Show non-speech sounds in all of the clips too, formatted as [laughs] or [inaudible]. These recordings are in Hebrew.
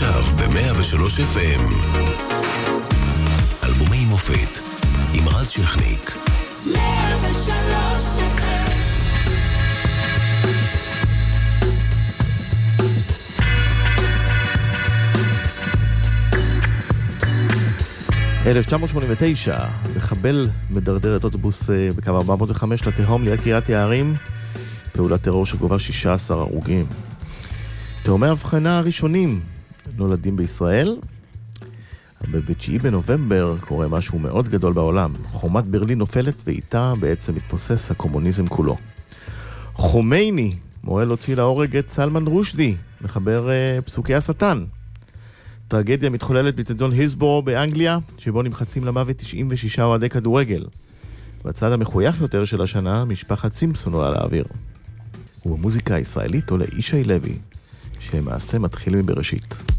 עכשיו ב-103 FM. אלבומי מופת עם רז שכניק. 103 FM 1989, מחבל מדרדר את אוטובוס אה, בקו 405 לתהום ליד קריית יערים, פעולת טרור שגובה 16 הרוגים. תאומי הבחנה הראשונים נולדים בישראל. ב-9 בנובמבר קורה משהו מאוד גדול בעולם. חומת ברלין נופלת ואיתה בעצם מתמוסס הקומוניזם כולו. חומייני מורה להוציא להורג את סלמן רושדי, מחבר uh, פסוקי השטן. טרגדיה מתחוללת בתיאטרון היסבורו באנגליה, שבו נמחצים למוות 96 אוהדי כדורגל. בצד המחוייך יותר של השנה, משפחת סימפסון עולה לאוויר. ובמוזיקה הישראלית עולה ישי לוי, שלמעשה מתחיל מבראשית.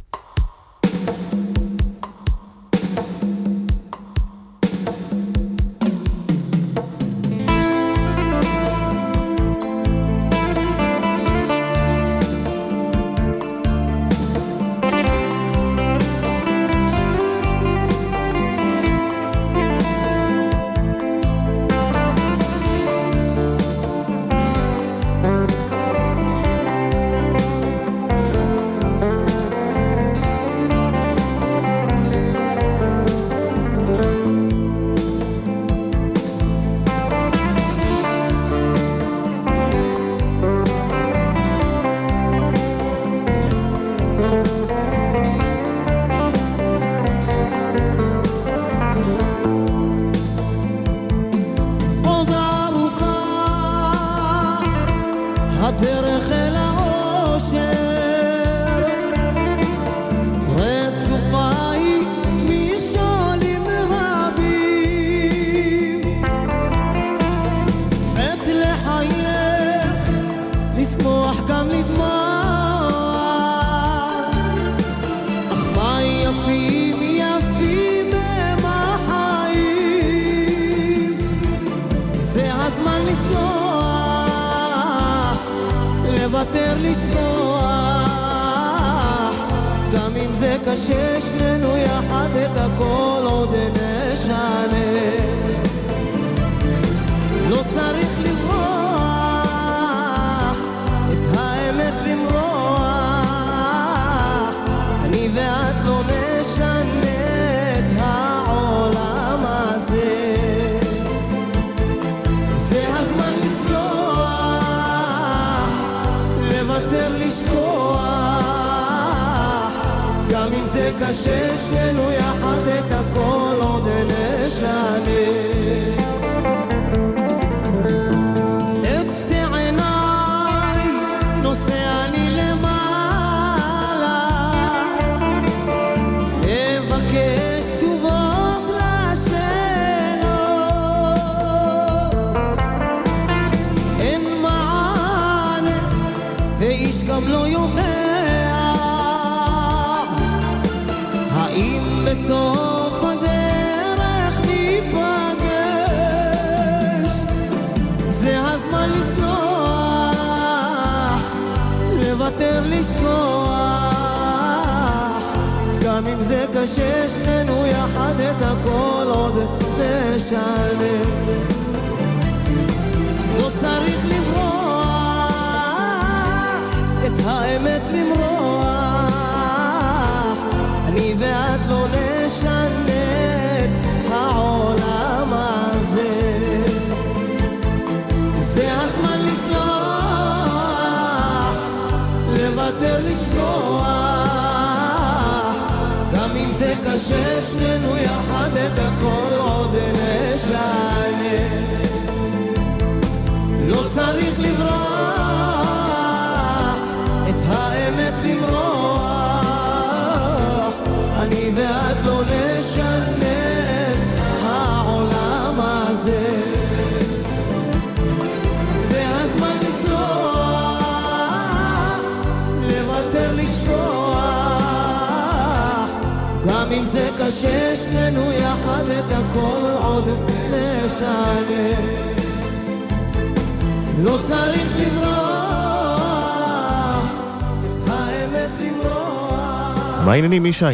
קשה שנינו יחד את הכל עוד נשנה. לא צריך לברוח את האמת למרוח. אני ואת לא קשה שנינו יחד את הכל עוד נשנה. לא צריך לברוח את הכל עוד נשנה. לא צריך לברוח, את האמת למרוח. מה העניינים, ישי?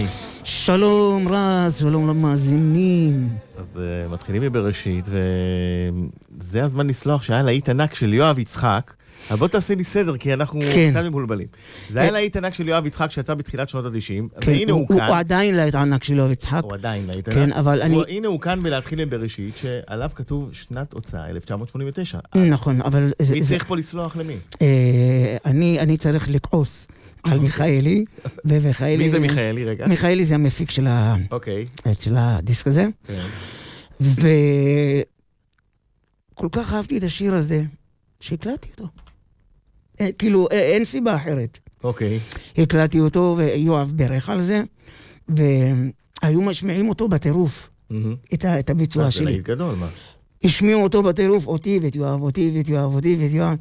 שלום רז, שלום למאזינים. אז uh, מתחילים מבראשית, וזה הזמן לסלוח שהיה להיט ענק של יואב יצחק. אבל בוא תעשה לי סדר, כי אנחנו כן. קצת מבולבלים. זה היה להיט ענק של יואב יצחק שיצא בתחילת שנות ה-90, כן, והנה הוא הוא כאן. עדיין להיט ענק של יואב יצחק. הוא עדיין להיט כן, ענק. אבל אני- הוא- הנה הוא כאן בלהתחיל עם בראשית, שעליו כתוב שנת הוצאה 1989. אז נכון, אבל... מי צריך פה לסלוח למי? אה, אני אני צריך לכעוס על מיכאלי, ומיכאלי... מי זה מיכאלי רגע? מיכאלי זה המפיק של ה- אוקיי, של הדיסק הזה, כן. וכל כך אהבתי את השיר הזה, שהקלטתי אותו. אה, כאילו, אה, אין סיבה אחרת. אוקיי. הקלטתי אותו, ויואב בירך על זה, והיו משמיעים אותו בטירוף, מהמם. את ה- את הביצוע אז זה שלי. להיט גדול, מה? השמיעו אותו בטירוף, אותי ואת יואב, אותי ואת יואב, אותי ואת יואב.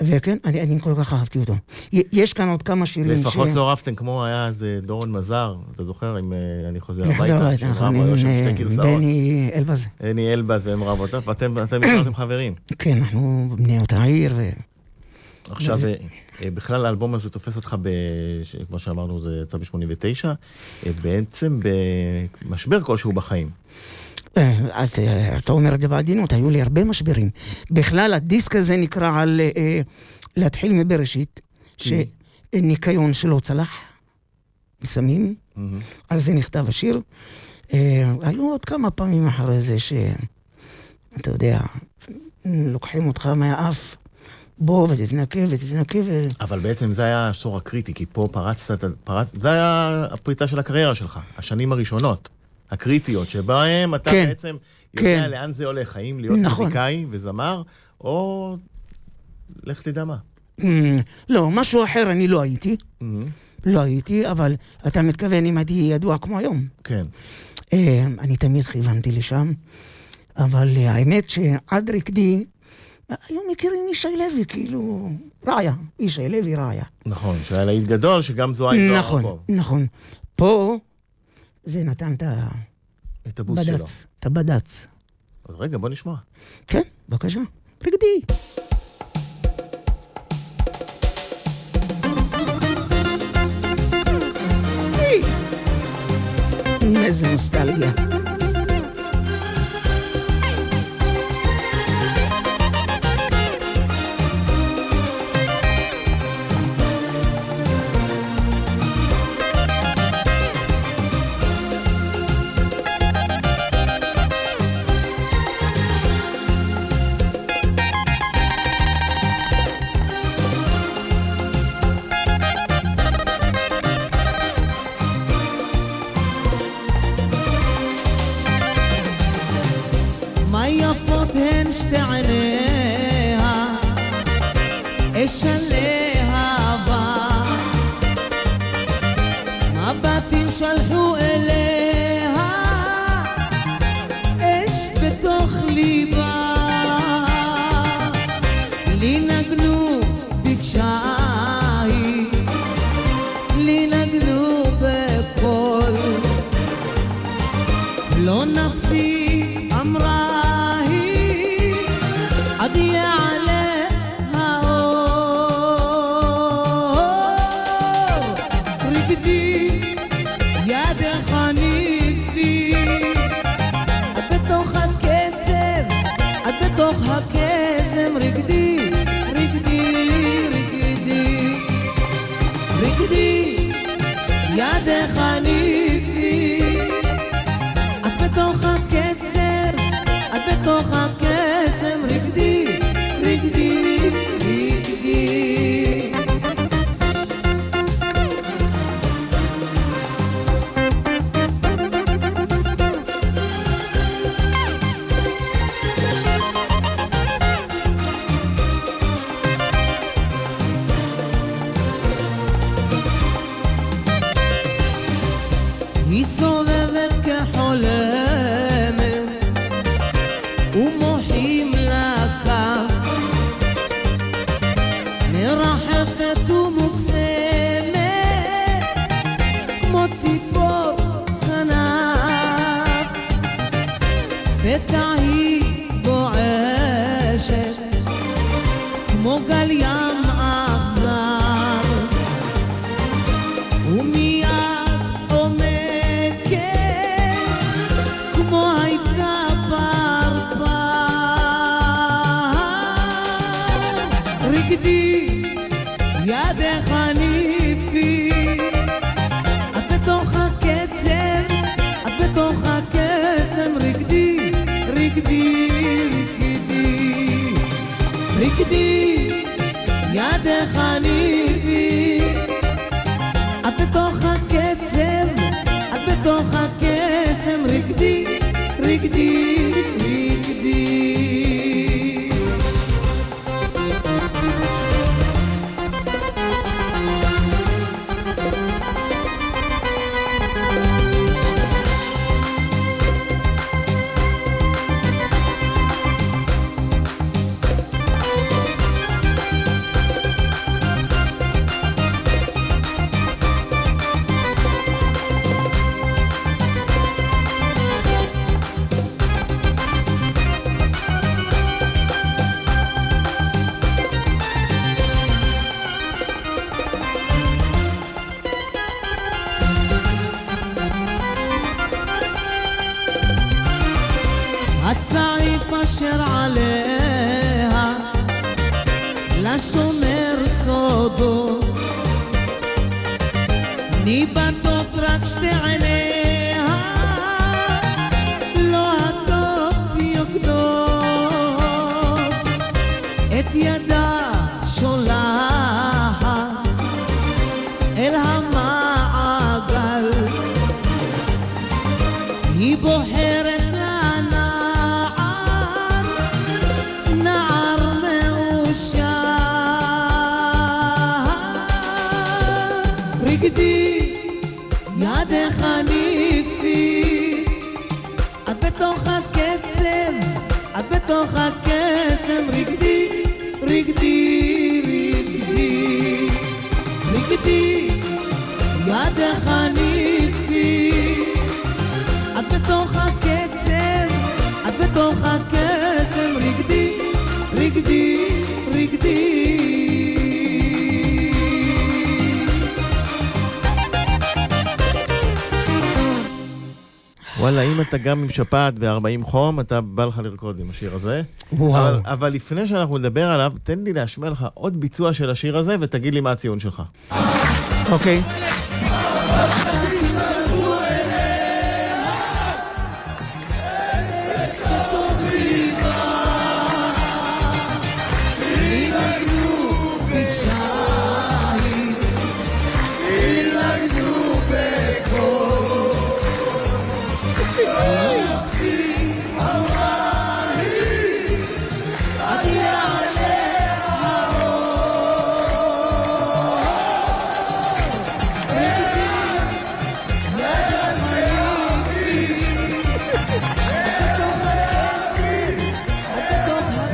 וכן, אני, אני כל כך אהבתי אותו. יש כאן עוד כמה שירים לפחות לא רבתם כמו היה אז אה, דורון מזר, אתה זוכר, אם אני חוזר נחזור הביתה, הביתה, שהם נכון, עם. בני אלבז. הני אלבז והם רבו אותה, ואתם אתם נשארתם חברים. כן, אנחנו בני אותה עיר. עכשיו, אה, אה, בכלל האלבום הזה תופס אותך, ב- כמו שאמרנו, זה יצא ב-89, בעצם במשבר כלשהו בחיים. אה, את, אה, אתה אומר את זה בעדינות, היו לי הרבה משברים. בכלל, הדיסק הזה נקרא על אה, אה, להתחיל מבראשית, שניקיון שלא צלח, סמים, מהמם. על זה נכתב השיר. אה, היו עוד כמה פעמים אחרי זה ש... אתה יודע, לוקחים אותך מהאף, בוא ותתנקה ותתנקה ו... אבל בעצם זה היה העשור הקריטי, כי פה פרצת, פרצ... זה היה הפריצה של הקריירה שלך, השנים הראשונות, הקריטיות, שבהם אתה כן, בעצם יודע כן. לאן זה הולך, האם להיות נכון. מוזיקאי וזמר, או לך תדע מה. אמ, לא, משהו אחר אני לא הייתי, מהמם. לא הייתי, אבל אתה מתכוון אם הייתי ידוע כמו היום. כן. אה, אני תמיד כיוונתי לשם, אבל אה, האמת שעד רקדי, היו מכירים ישי לוי, כאילו, רעיה, ישי לוי רעיה. נכון, שהיה להיט גדול, שגם זוהי זוהר נכון, פה. נכון. פה זה נתן את את הבוס שלו. הבד"ץ, את הבד"ץ. אז רגע, בוא נשמע. כן, בבקשה, רקדי. איזה נוסטלגיה. ידך ניפי. את בתוך הקצב, את בתוך הקסם, רקדי, רקדי, רקדי. וואלה, אם אתה גם עם שפעת ב-40 חום, אתה בא לך לרקוד עם השיר הזה. וואו. אבל, אבל לפני שאנחנו נדבר עליו, תן לי להשמיע לך עוד ביצוע של השיר הזה, ותגיד לי מה הציון שלך. אוקיי.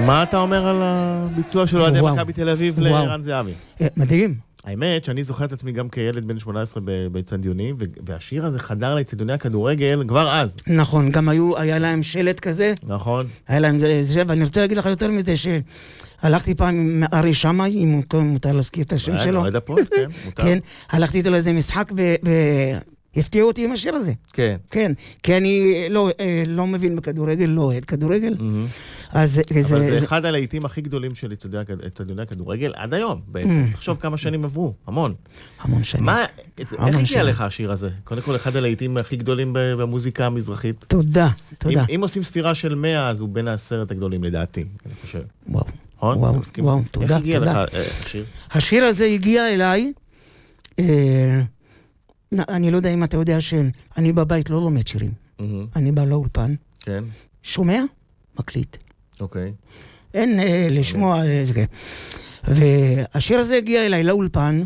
מה אתה אומר על הביצוע של אוהדי. מכבי תל אביב. לערן זהבי? אה, מדהים. האמת שאני זוכר את עצמי גם כילד בן 18 ב- באצטדיונים, והשיר הזה חדר לאצטדיוני הכדורגל כבר אז, נכון, גם היו, היה להם שלט כזה, נכון? היה להם זה, ואני רוצה להגיד לך יותר מזה, שהלכתי פעם עם ארי שמאי, אם מותר להזכיר את השם אה, שלו. אוהד הפועל, כן, מותר. כן, הלכתי איתו לאיזה משחק והפתיעו אותי עם השיר הזה. כן. כן, כי אני לא, אה, לא מבין בכדורגל, לא אוהד כדורגל. מהמם. אז זה, אבל זה, זה זה, אחד הלהיטים הכי גדולים של אצטדיוני הכד- אצטדיוני הכדורגל עד היום בעצם. Mm. תחשוב כמה שנים עברו, המון. המון שנים. מה, המון איך הגיע. לך השיר הזה? קודם כל, אחד הלהיטים הכי גדולים במוזיקה המזרחית. תודה, תודה. אם- אם עושים ספירה של 100, אז הוא בין העשרת הגדולים לדעתי, אני חושב. וואו, נכון? וואו? וואו, תודה, איך הגיע לך תודה. אה, השיר? השיר הזה הגיע אליי, אה, אני לא יודע אם אתה יודע שאני בבית לא לומד שירים. מהמם, אני בא לאולפן, כן, שומע, מקליט. אוקיי. אין אה, לשמוע... אה, זה, כן. והשיר הזה הגיע אליי לאולפן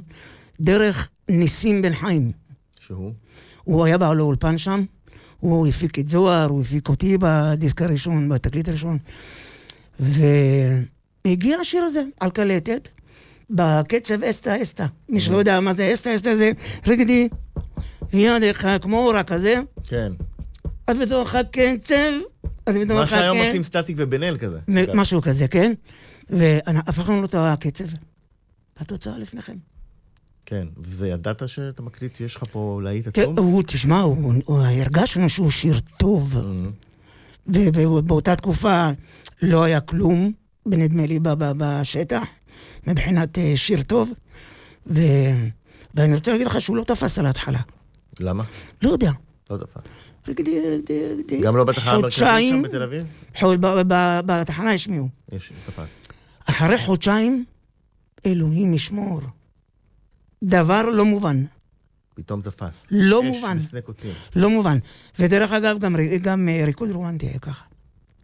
דרך ניסים בן חיים. שהוא? הוא היה בא לאולפן שם, הוא הפיק את זוהר, הוא הפיק אותי בדיסק הראשון, בתקליט הראשון. והגיע השיר הזה על קלטת, בקצב אסתא אסתא. מי שלא יודע מה זה אסתא אסתא זה רגדי, ידך כמו אורה כזה, כן. את בתוך הקצב, את בתוך מה שהיום. עושים סטטיק ובן אל כזה. משהו כזה, כן? והפכנו לו את הקצב. התוצאה לפניכם. כן, וזה ידעת שאתה מקליט, יש לך פה להיט עצום? הוא, תשמע, הרגשנו שהוא שיר טוב. ו- ובאותה תקופה לא היה כלום, נדמה לי, בשטח, מבחינת אה, שיר טוב. ואני רוצה להגיד לך שהוא לא תפס על ההתחלה. למה? לא יודע. לא דפק. גם לא בתחנה המרכזית שם בתל אביב? בתחנה השמיעו. יש, דפק. אחרי חודשיים, אלוהים ישמור. דבר לא מובן. פתאום תפס. לא מובן. לא מובן. ודרך אגב, גם, אה, ריקוד רומנטי היה ככה.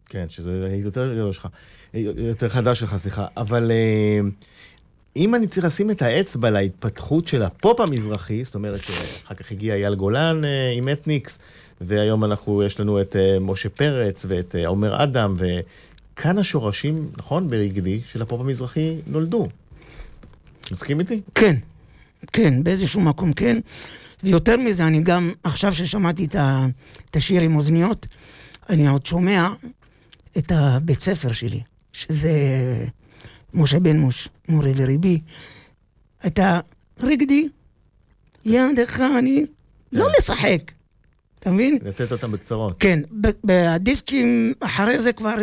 כן, שזה יותר גדול שלך, יותר חדש שלך, סליחה. אבל אה, אם אני צריך לשים את האצבע להתפתחות של הפופ המזרחי, זאת אומרת שאחר כך הגיע אייל גולן אה, עם אתניקס, והיום אנחנו, יש לנו את אה, משה פרץ ואת אה, עומר אדם, וכאן השורשים, נכון, ברגדי, של הפופ המזרחי נולדו. מסכים איתי? כן, כן, באיזשהו מקום כן. ויותר מזה, אני גם, עכשיו ששמעתי את, השיר עם אוזניות, אני עוד שומע את הבית ספר שלי, שזה משה בן מוש, מורי וריבי. את הרגדי, ידך אני, לא לשחק, אתה מבין? לתת אותם בקצרות. כן, בדיסקים אחרי זה כבר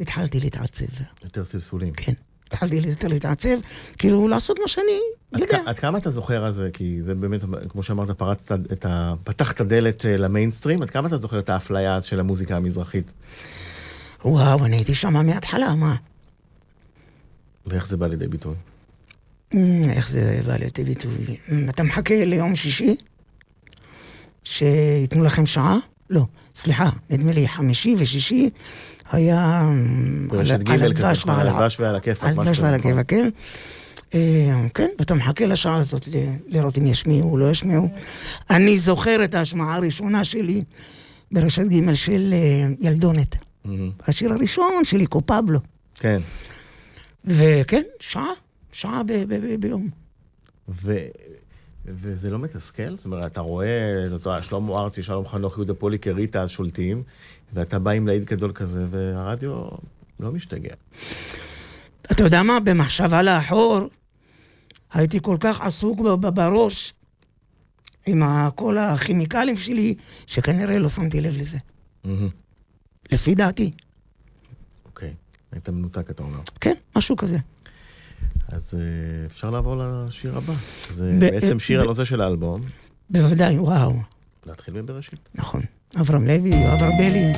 התחלתי להתעצב. יותר סלסולים. כן. התחלתי יותר להתעצב, כאילו לעשות מה שאני יודע. עד כמה אתה זוכר אז, כי זה באמת, כמו שאמרת, פרצת את ה... פתחת דלת אה, למיינסטרים, עד כמה אתה זוכר את האפליה של המוזיקה המזרחית? וואו, אני הייתי שם מההתחלה, מה? ואיך זה בא לידי ביטוי? אמ, איך זה בא לידי ביטוי? אמ, אתה מחכה ליום שישי? שייתנו לכם שעה? לא, סליחה, נדמה לי חמישי ושישי היה... אמ, ברשת על- ג' כזה, הדבש על הדבש ועל הכיפאק. על משהו דבש ועל כזה, נכון? כן. כן, ואתה מחכה לשעה הזאת לראות אם ישמיעו או לא ישמיעו. אני זוכר את ההשמעה הראשונה שלי ברשת ג' של אה, ילדונת. השיר הראשון שלי, קופבלו. כן. וכן, שעה, שעה ב- ב- ב- ביום. ו... וזה לא מתסכל? זאת אומרת, אתה רואה, אתה יודע, שלמה ארצי, שלום חנוך, יהודה פוליקר, ריטה שולטים, ואתה בא עם להיט גדול כזה, והרדיו לא משתגע. אתה יודע מה, במחשבה לאחור, הייתי כל כך עסוק בראש עם כל הכימיקלים שלי, שכנראה לא שמתי לב לזה. מהמם. לפי דעתי. היית מנותק, אתה אומר. כן, משהו כזה. אז אה, אפשר לעבור לשיר הבא. זה ב- בעצם שיר ב- הנושא של האלבום. בוודאי, וואו. להתחיל מבראשית. נכון. אברהם לוי, יואב ארבלי.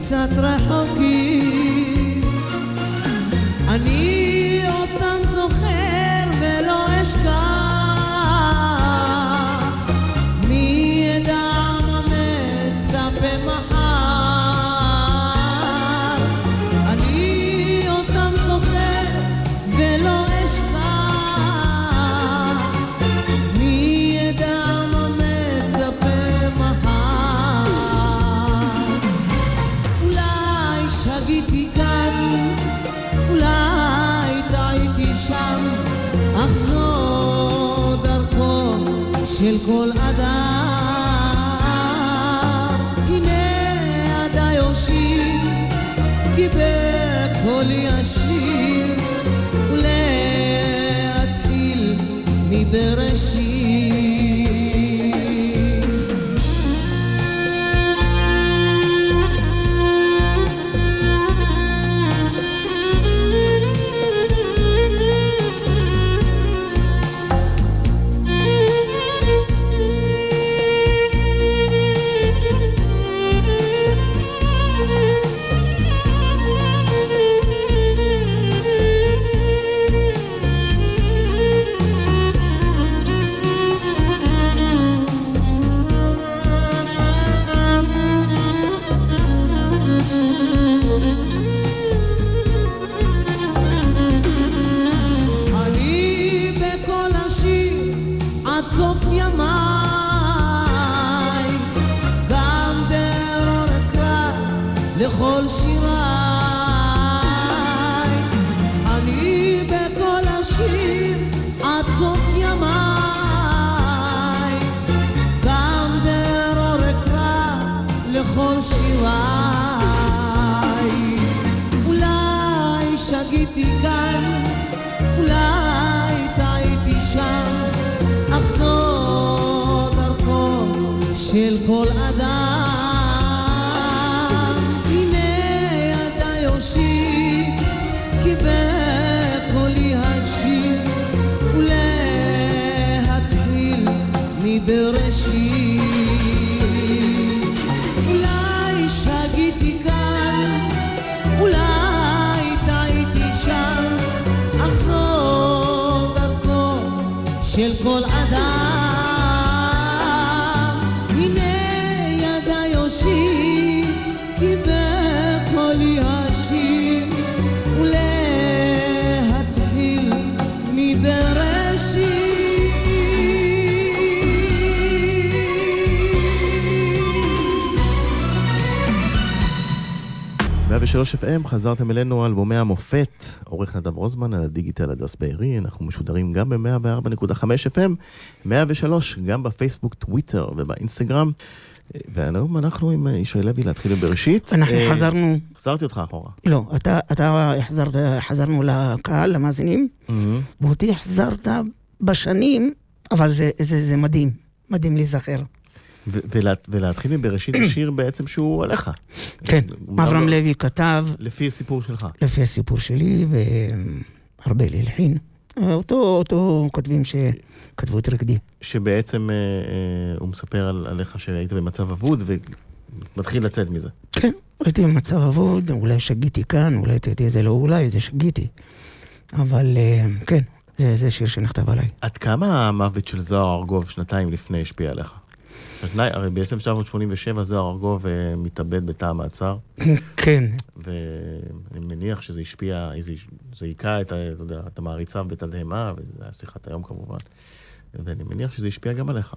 קצת רחוקים. אני של FM, חזרתם אלינו אלבומי המופת, עורך נדב רוזמן על הדיגיטל הדס בארי, אנחנו משודרים גם ב-104.5 FM, 103, גם בפייסבוק, טוויטר ובאינסטגרם. והיום אנחנו עם ישי לוי להתחיל עם בראשית. אנחנו אה, חזרנו, החזרתי אותך אחורה. לא, אתה, אתה החזרת, חזרנו לקהל, למאזינים, ואותי החזרת בשנים, אבל זה, זה, זה מדהים, מדהים להיזכר. ולה- ולהתחיל עם בראשית זה [clears throat] שיר בעצם שהוא עליך. כן, אברהם לא- לוי כתב, לפי הסיפור שלך. לפי הסיפור שלי, והרבה הלחין. אותו, אותו כותבים שכתבו את רקדי. שבעצם אה, אה, הוא מספר על, עליך שהיית במצב אבוד ומתחיל לצאת מזה. כן, הייתי במצב אבוד, אולי שגיתי כאן, אולי תדעי, זה לא אולי, זה שגיתי. אבל אה, כן, זה, זה שיר שנכתב עליי. עד כמה המוות של זוהר ארגוב שנתיים לפני השפיע עליך? הרי ב-1987 זוהר ארגוב אה, מתאבד בתא המעצר, [coughs] כן, ואני מניח שזה השפיע, זה, היכה את, ה- אתה יודע, את המעריציו בתדהמה, וזו הייתה שיחת היום כמובן, ואני מניח שזה השפיע גם עליך.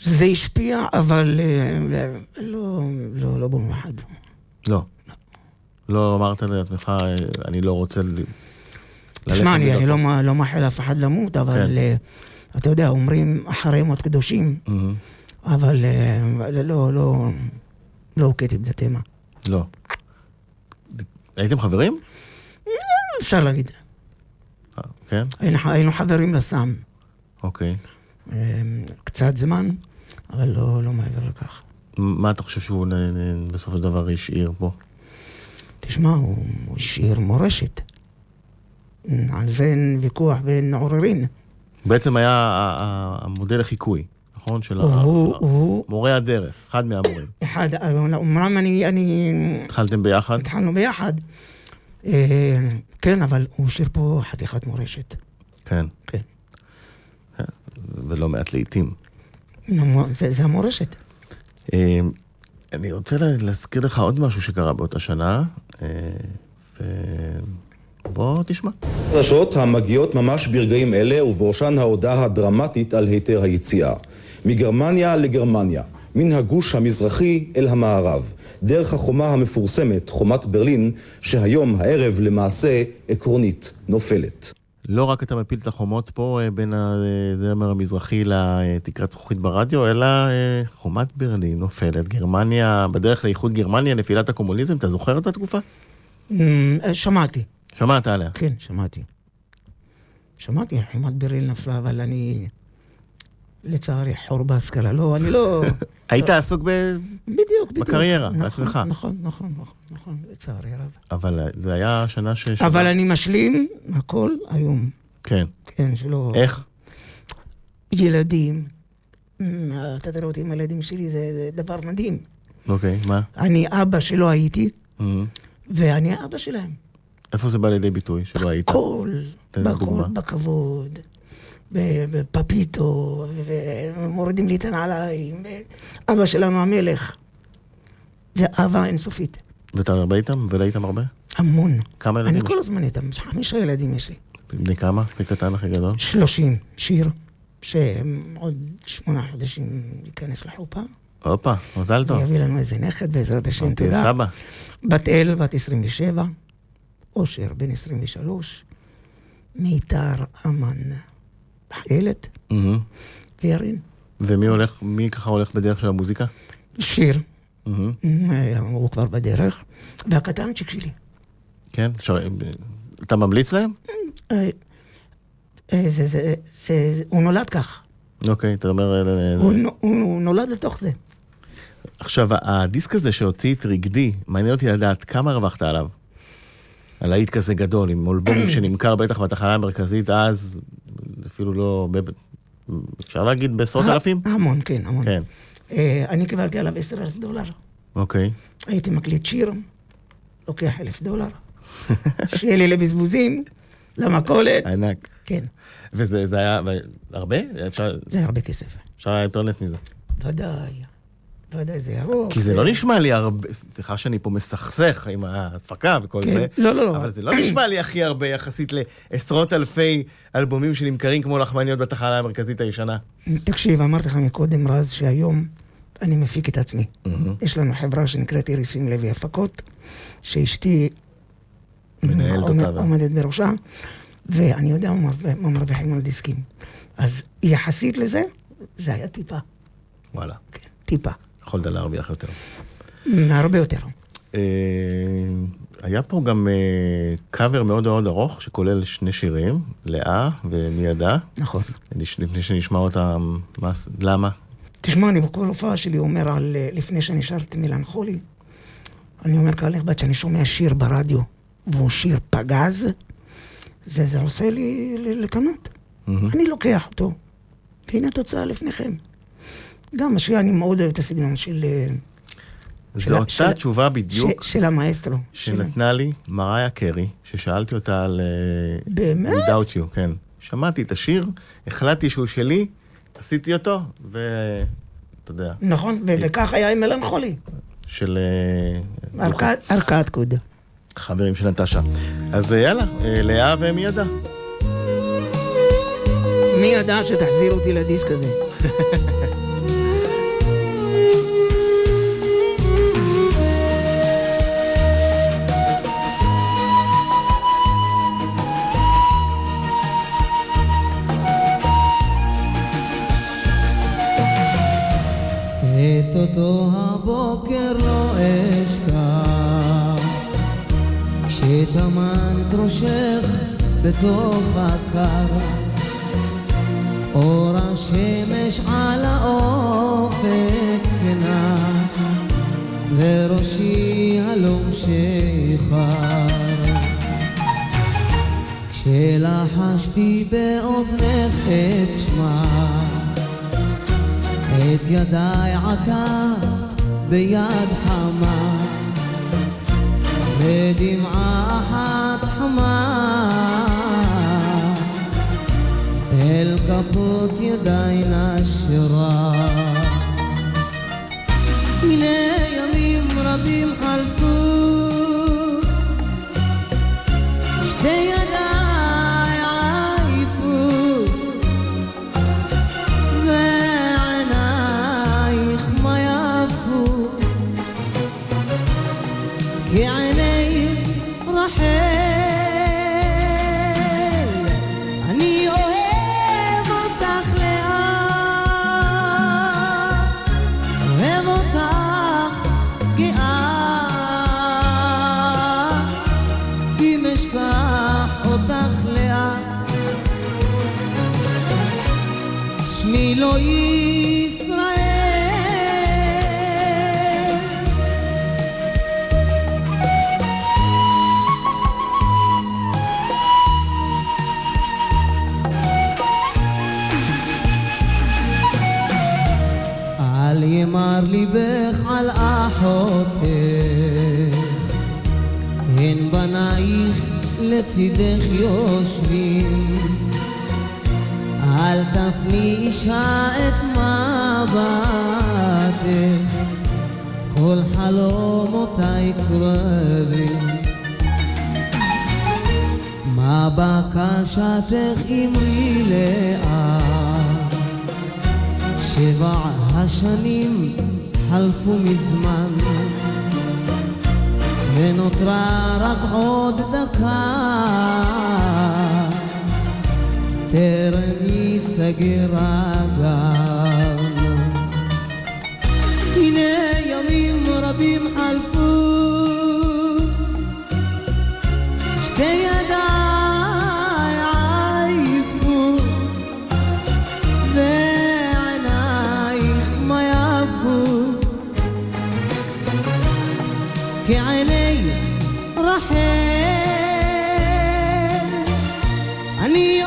זה השפיע, אבל אה, לא, לא, לא במיוחד. לא. לא אמרת לעצמך, אה, אני לא רוצה תשמע, אני, אני. לא, לא מאחל לאף אחד למות, אבל כן. אתה יודע, אומרים אחרי מות קדושים, מהמם. אבל אה, לא, לא, לא הוכיתי בדתמה. לא. הייתם חברים? אפשר להגיד. אה, כן? היינו, חברים לסם. אוקיי. אה, קצת זמן, אבל לא, לא מעבר לכך. מה אתה חושב שהוא בסופו של דבר השאיר פה? תשמע, הוא השאיר מורשת. על זה אין ויכוח ואין עוררין. בעצם היה המודל לחיקוי, נכון? של מורה הדרך, אחד מהמורים. אחד, אומנם אני, אני, התחלתם ביחד? התחלנו ביחד. אה, כן, אבל הוא השאיר פה חתיכת מורשת. כן. כן. ולא מעט לעיתים. זה, זה המורשת. אה, אני רוצה לה- להזכיר לך עוד משהו שקרה באותה שנה, אה, ובוא תשמע. חדשות המגיעות ממש ברגעים אלה, ובראשן ההודעה הדרמטית על היתר היציאה. מגרמניה לגרמניה, מן הגוש המזרחי אל המערב, דרך החומה המפורסמת, חומת ברלין, שהיום, הערב, למעשה, עקרונית, נופלת. לא רק אתה מפיל את החומות פה אה, בין הזמר המזרחי לתקרת זכוכית ברדיו, אלא אה, חומת ברלין נופלת, גרמניה, בדרך לאיחוד גרמניה, נפילת הקומוניזם, אתה זוכר את התקופה? אה, שמעתי, שמעת עליה. כן, שמעתי. שמעתי, חומת בריל נפלה, אבל אני, לצערי, חור בהשכלה. לא, אני לא... [laughs] היית עסוק ב... בדיוק, בדיוק. בקריירה, נכון, בעצמך. נכון, נכון, נכון, נכון, לצערי הרב. אבל אה, זה היה שנה ש... אבל אני משלים הכל היום. כן. כן, שלא... איך? ילדים. אתה תראה אותי עם הילדים שלי, זה, זה דבר מדהים. אוקיי, מה? אני אבא שלא הייתי, ואני אבא שלהם. איפה זה בא לידי ביטוי שלא היית? דוגמה. בכל, בכבוד, בפפיטו, ומורידים לי את הנעליים, אבא שלנו המלך. זה אהבה אינסופית. ואתה הרבה איתם? ולא איתם הרבה? המון. כמה ילדים אני? כל הזמן איתם, חמישה ילדים יש לי. בני כמה? הכי קטן, הכי גדול? שלושים, שיר, שעוד שמונה חודשים ייכנס לחופה. הופה, מזל טוב. יביא לנו איזה נכד, בעזרת השם, תודה. סבא. בת אל, בת 27, אושר, בן 23, מיתר אמן, חיילת, מהמם. וירין. ומי הולך, מי ככה הולך בדרך של המוזיקה? שיר. אה, הוא כבר בדרך, והקטנצ'יק שלי. כן? אפשר- אתה ממליץ להם? אה, אה, זה, זה, זה, זה, הוא נולד כך, אוקיי, אתה אומר... אה, הוא, הוא נולד לתוך זה. עכשיו, הדיסק הזה שהוציא את רגדי, מעניין אותי לדעת כמה הרווחת עליו. על להיט כזה גדול, עם אלבום [clears throat] שנמכר בטח בתחנה המרכזית אז, אפילו לא... אפשר להגיד בעשרות אלפים? המון, כן, המון. כן, אה, אני קיבלתי עליו עשר אלף דולר. אוקיי. הייתי מקליט שיר, לוקח אלף דולר, [laughs] שיהיה לי לבזבוזים, למכולת, ענק. כן, וזה זה היה הרבה? אפשר זה הרבה כסף. אפשר להתפרנס מזה. ודאי, ודאי, זה ארוך. כי זה לא נשמע לי הרבה, סליחה שאני פה מסכסך עם ההפקה וכל כן, זה, לא, לא, לא. אבל זה לא נשמע לי הכי הרבה יחסית לעשרות אלפי אלבומים שנמכרים כמו לחמניות בתחנה המרכזית הישנה. תקשיב, אמרתי לך מקודם, רז, שהיום אני מפיק את עצמי. יש לנו חברה שנקראת איריסים לוי הפקות, שאשתי מנהלת אותה. עומדת בראשה, ואני יודע מה מרוויחים על דיסקים. אז יחסית לזה, זה היה טיפה, וואלה, כן, טיפה. יכולת להרוויח יותר. הרבה יותר. אה, היה פה גם אה, קאבר מאוד מאוד ארוך, שכולל שני שירים, לאה ומי ידע. נכון. לפני שנשמע אותם, מה, למה? תשמע, אני בכל הופעה שלי אומר על אה, לפני שאני שרתי מלנכולי, אני אומר כאן בת שאני שומע שיר ברדיו, והוא שיר פגז, זה, זה עושה לי לקנות. אני לוקח אותו, והנה התוצאה לפניכם. גם השיר, אני מאוד אוהב את הסגנון של... אה, זו של- אותה של- תשובה בדיוק ש, של המאסטרו. של- שנתנה לי מריה קרי, ששאלתי אותה על... אה, באמת? Without You, כן. שמעתי את השיר, החלטתי שהוא שלי, עשיתי אותו, ואתה יודע, נכון, ו- וכך היה עם מלנכולי. של אה, ערכאת- ערכאת קוד. חברים של נטשה. אז אה, יאללה, אה, לאה ומי ידע. מי ידע שתחזיר אותי לדיסק הזה? [laughs] רחל. אני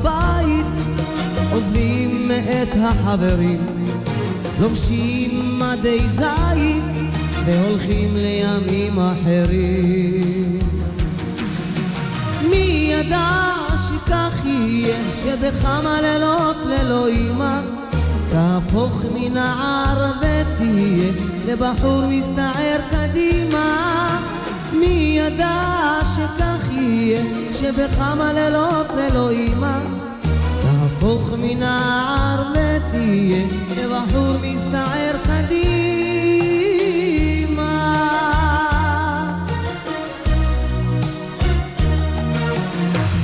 הבית, עוזבים את החברים. לובשים מדי זית והולכים לימים אחרים. מי ידע שכך יהיה, שבכמה לילות ללא אימא תהפוך מנער ותהיה לבחור מסתער קדימה. מי ידע שכך יהיה, שבכמה לילות ללא אימא תהפוך מנער ותהיה לבחור מסתער קדימה.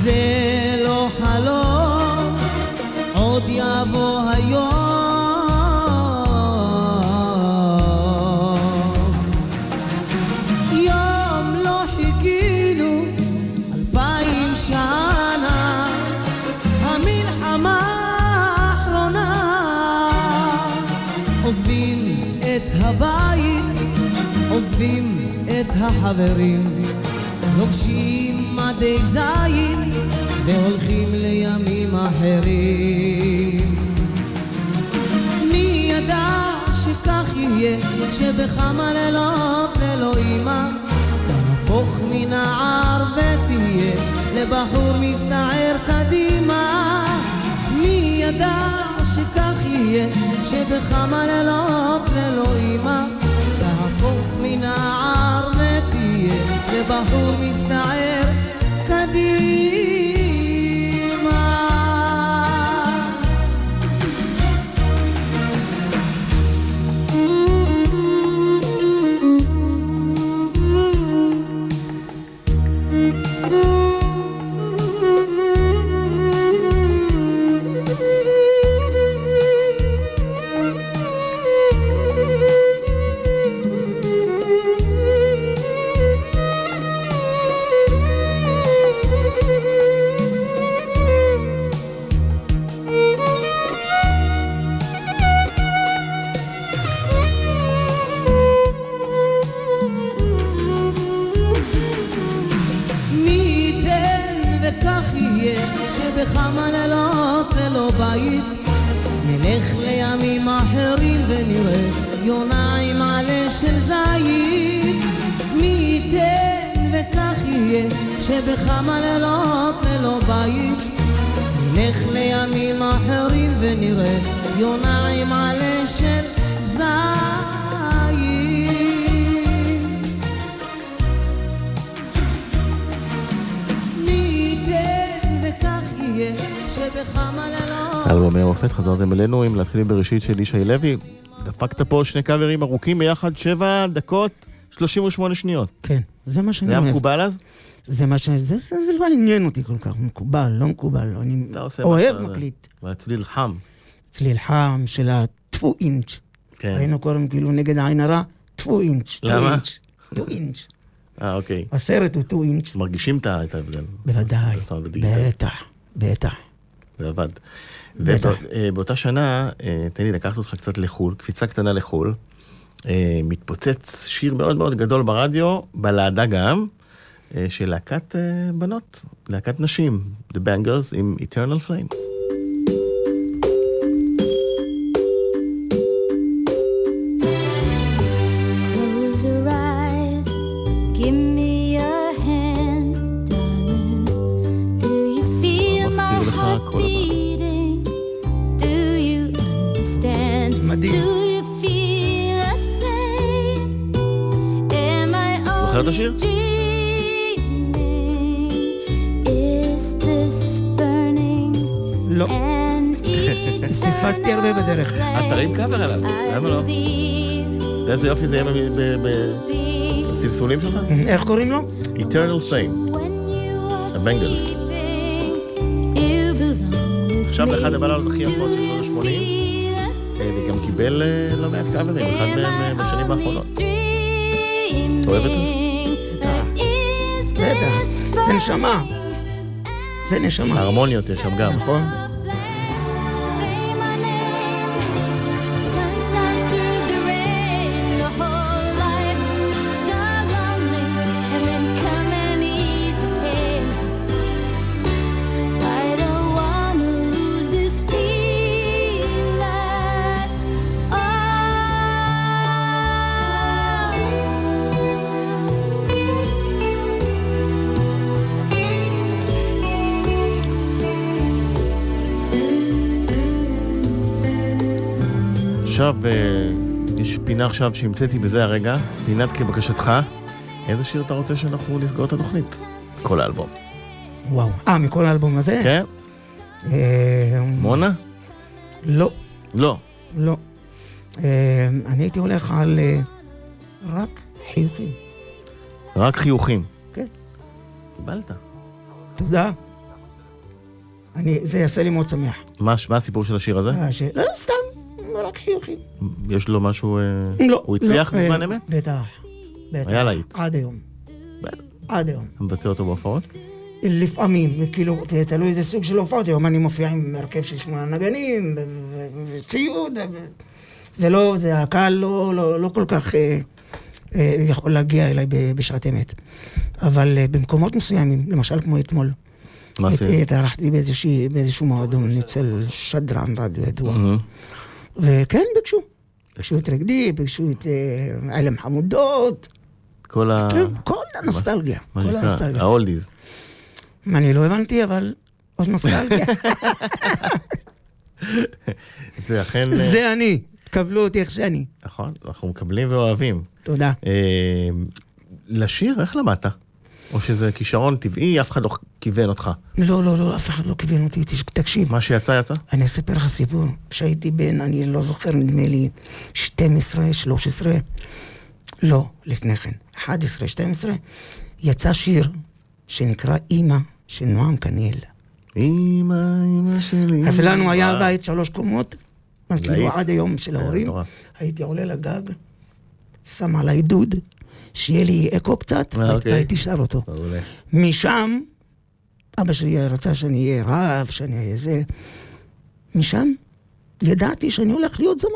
זה לא חלום, עוד יבוא את החברים, לובשים מדי זית והולכים לימים אחרים. מי ידע שכך יהיה, שבכמה לילות ללא אימא תהפוך מנער ותהיה לבחור מסתער קדימה. מי ידע שכך יהיה, שבכמה לילות ללא אימא ותהיה לבחור מסתער קדימה. עלינו עם להתחיל מבראשית של ישי לוי. דפקת פה שני קאברים ארוכים ביחד, שבע דקות, 38 שניות. כן, זה מה שאני זה היה אוהב. מקובל אז? זה מה ש... זה, זה, זה לא עניין אותי כל כך, מקובל, לא מקובל. אני עושה מה אוהב מקליט. והצליל חם. צליל חם של הטפו אינץ'. כן. היינו קוראים כאילו נגד העין הרע, טפו אינץ'. טו למה? אינץ', טו אינץ'. אה, אוקיי. הסרט הוא two inch. מרגישים את ההבדל. בוודאי. בטח, בטח. זה עבד. ובאותה שנה, אה, תן לי לקחת אותך קצת לחו"ל, קפיצה קטנה לחו"ל. אה, מתפוצץ שיר מאוד מאוד גדול ברדיו, בלהדה גם, אה, של להקת אה, בנות, להקת נשים, The Bangers עם Eternal Flame. איזה יופי זה יהיה בסלסולים שלך? איך קוראים לו? Eternal Flame. הבנגלס. עכשיו באחד הבללות הכי יפות של שנות ה-80, וגם קיבל אה, לא מעט קאברים, אחד מהם אה, בשנים האחרונות. את אוהבת את בטח. זה נשמה. זה נשמה. ההרמוניות יש שם גם. נכון. עכשיו, אה, יש פינה עכשיו שהמצאתי בזה הרגע, פינת כבקשתך. איזה שיר אתה רוצה שאנחנו נסגור את התוכנית? כל האלבום. וואו. אה, מכל האלבום הזה? כן? אה, מונה? לא, לא. לא. אה, אני הייתי הולך על רק חיוכים. רק חיוכים. כן. קיבלת. תודה. אני, זה יעשה לי מאוד שמח. מה מה הסיפור של השיר הזה? לא, סתם, רק חיוכים. יש לו משהו... אה, לא. הוא הצליח לא, בזמן אה, אמת? בטח. בטח. היה להיט. עד היום. עד היום. אתה מבצע אותו בהופעות? לפעמים, כאילו, תלוי איזה סוג של הופעות, היום אני מופיע עם הרכב של שמונה נגנים, וציוד, זה לא, זה הקהל לא, לא, לא כל כך אה, אה, יכול להגיע אליי בשעת אמת. אבל אה, במקומות מסוימים, למשל כמו אתמול, מה עשית? התארחתי באיזשהו מועדון אצל שדרן רדיו ידוע. וכן, ביקשו. ביקשו את רגדי, ביקשו את אה, עלם חמודות, כל ה... כן, כל הנוסטלגיה, מה שנקרא. האולדיז. אני לא הבנתי, אבל עוד נוסטלגיה. [laughs] זה אכן... אה, זה אני, קבלו אותי איך שאני. נכון, אנחנו מקבלים ואוהבים. תודה. אה, לשיר, איך למדת? או שזה כישרון טבעי, אף אחד לא כיוון אותך. לא, לא, לא, אף אחד לא כיוון אותי, תקשיב. מה שיצא, יצא? אני אספר לך סיפור. כשהייתי בן, אני לא זוכר, נדמה לי, 12, 13, לא, לפני כן, 11, 12, יצא שיר שנקרא אימא של נועם קניאל. אמא, אמא שלי. אז לנו היה. בית שלוש קומות, כאילו. עד היום של כן, ההורים. הייתי עולה לגג, שם עליי דוד, שיהיה לי אקו קצת, אה, אוקיי. והייתי שר אותו. משם, אבא שלי רצה שאני אהיה רב, שאני אהיה זה. משם ידעתי שאני הולך להיות זמר.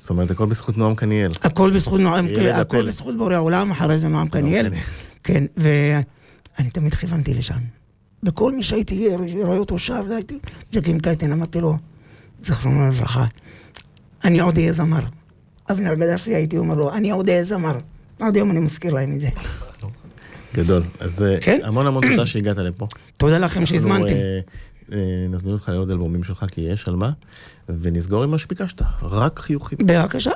זאת אומרת, הכל בזכות נועם קניאל. הכל בזכות נועם, הכל. בזכות בורא עולם, אחרי זה נועם קניאל. קניאל. כן, ואני תמיד כיוונתי לשם. וכל מי שהייתי רואה אותו שר, הייתי ג'קים קייטן, אמרתי לו, זכרונו לברכה, אני עוד אהיה זמר. אבנר גדסי, הייתי אומר לו, אני עוד אהיה זמר. עד היום אני מזכיר להם את זה. גדול. אז אה, כן? המון המון תודה שהגעת לפה. [clears throat] תודה לכם שהזמנתם. אה, אה, נזמין אותך לעוד אלבומים שלך, כי יש על מה, ונסגור עם מה שביקשת, רק חיוכים. בבקשה.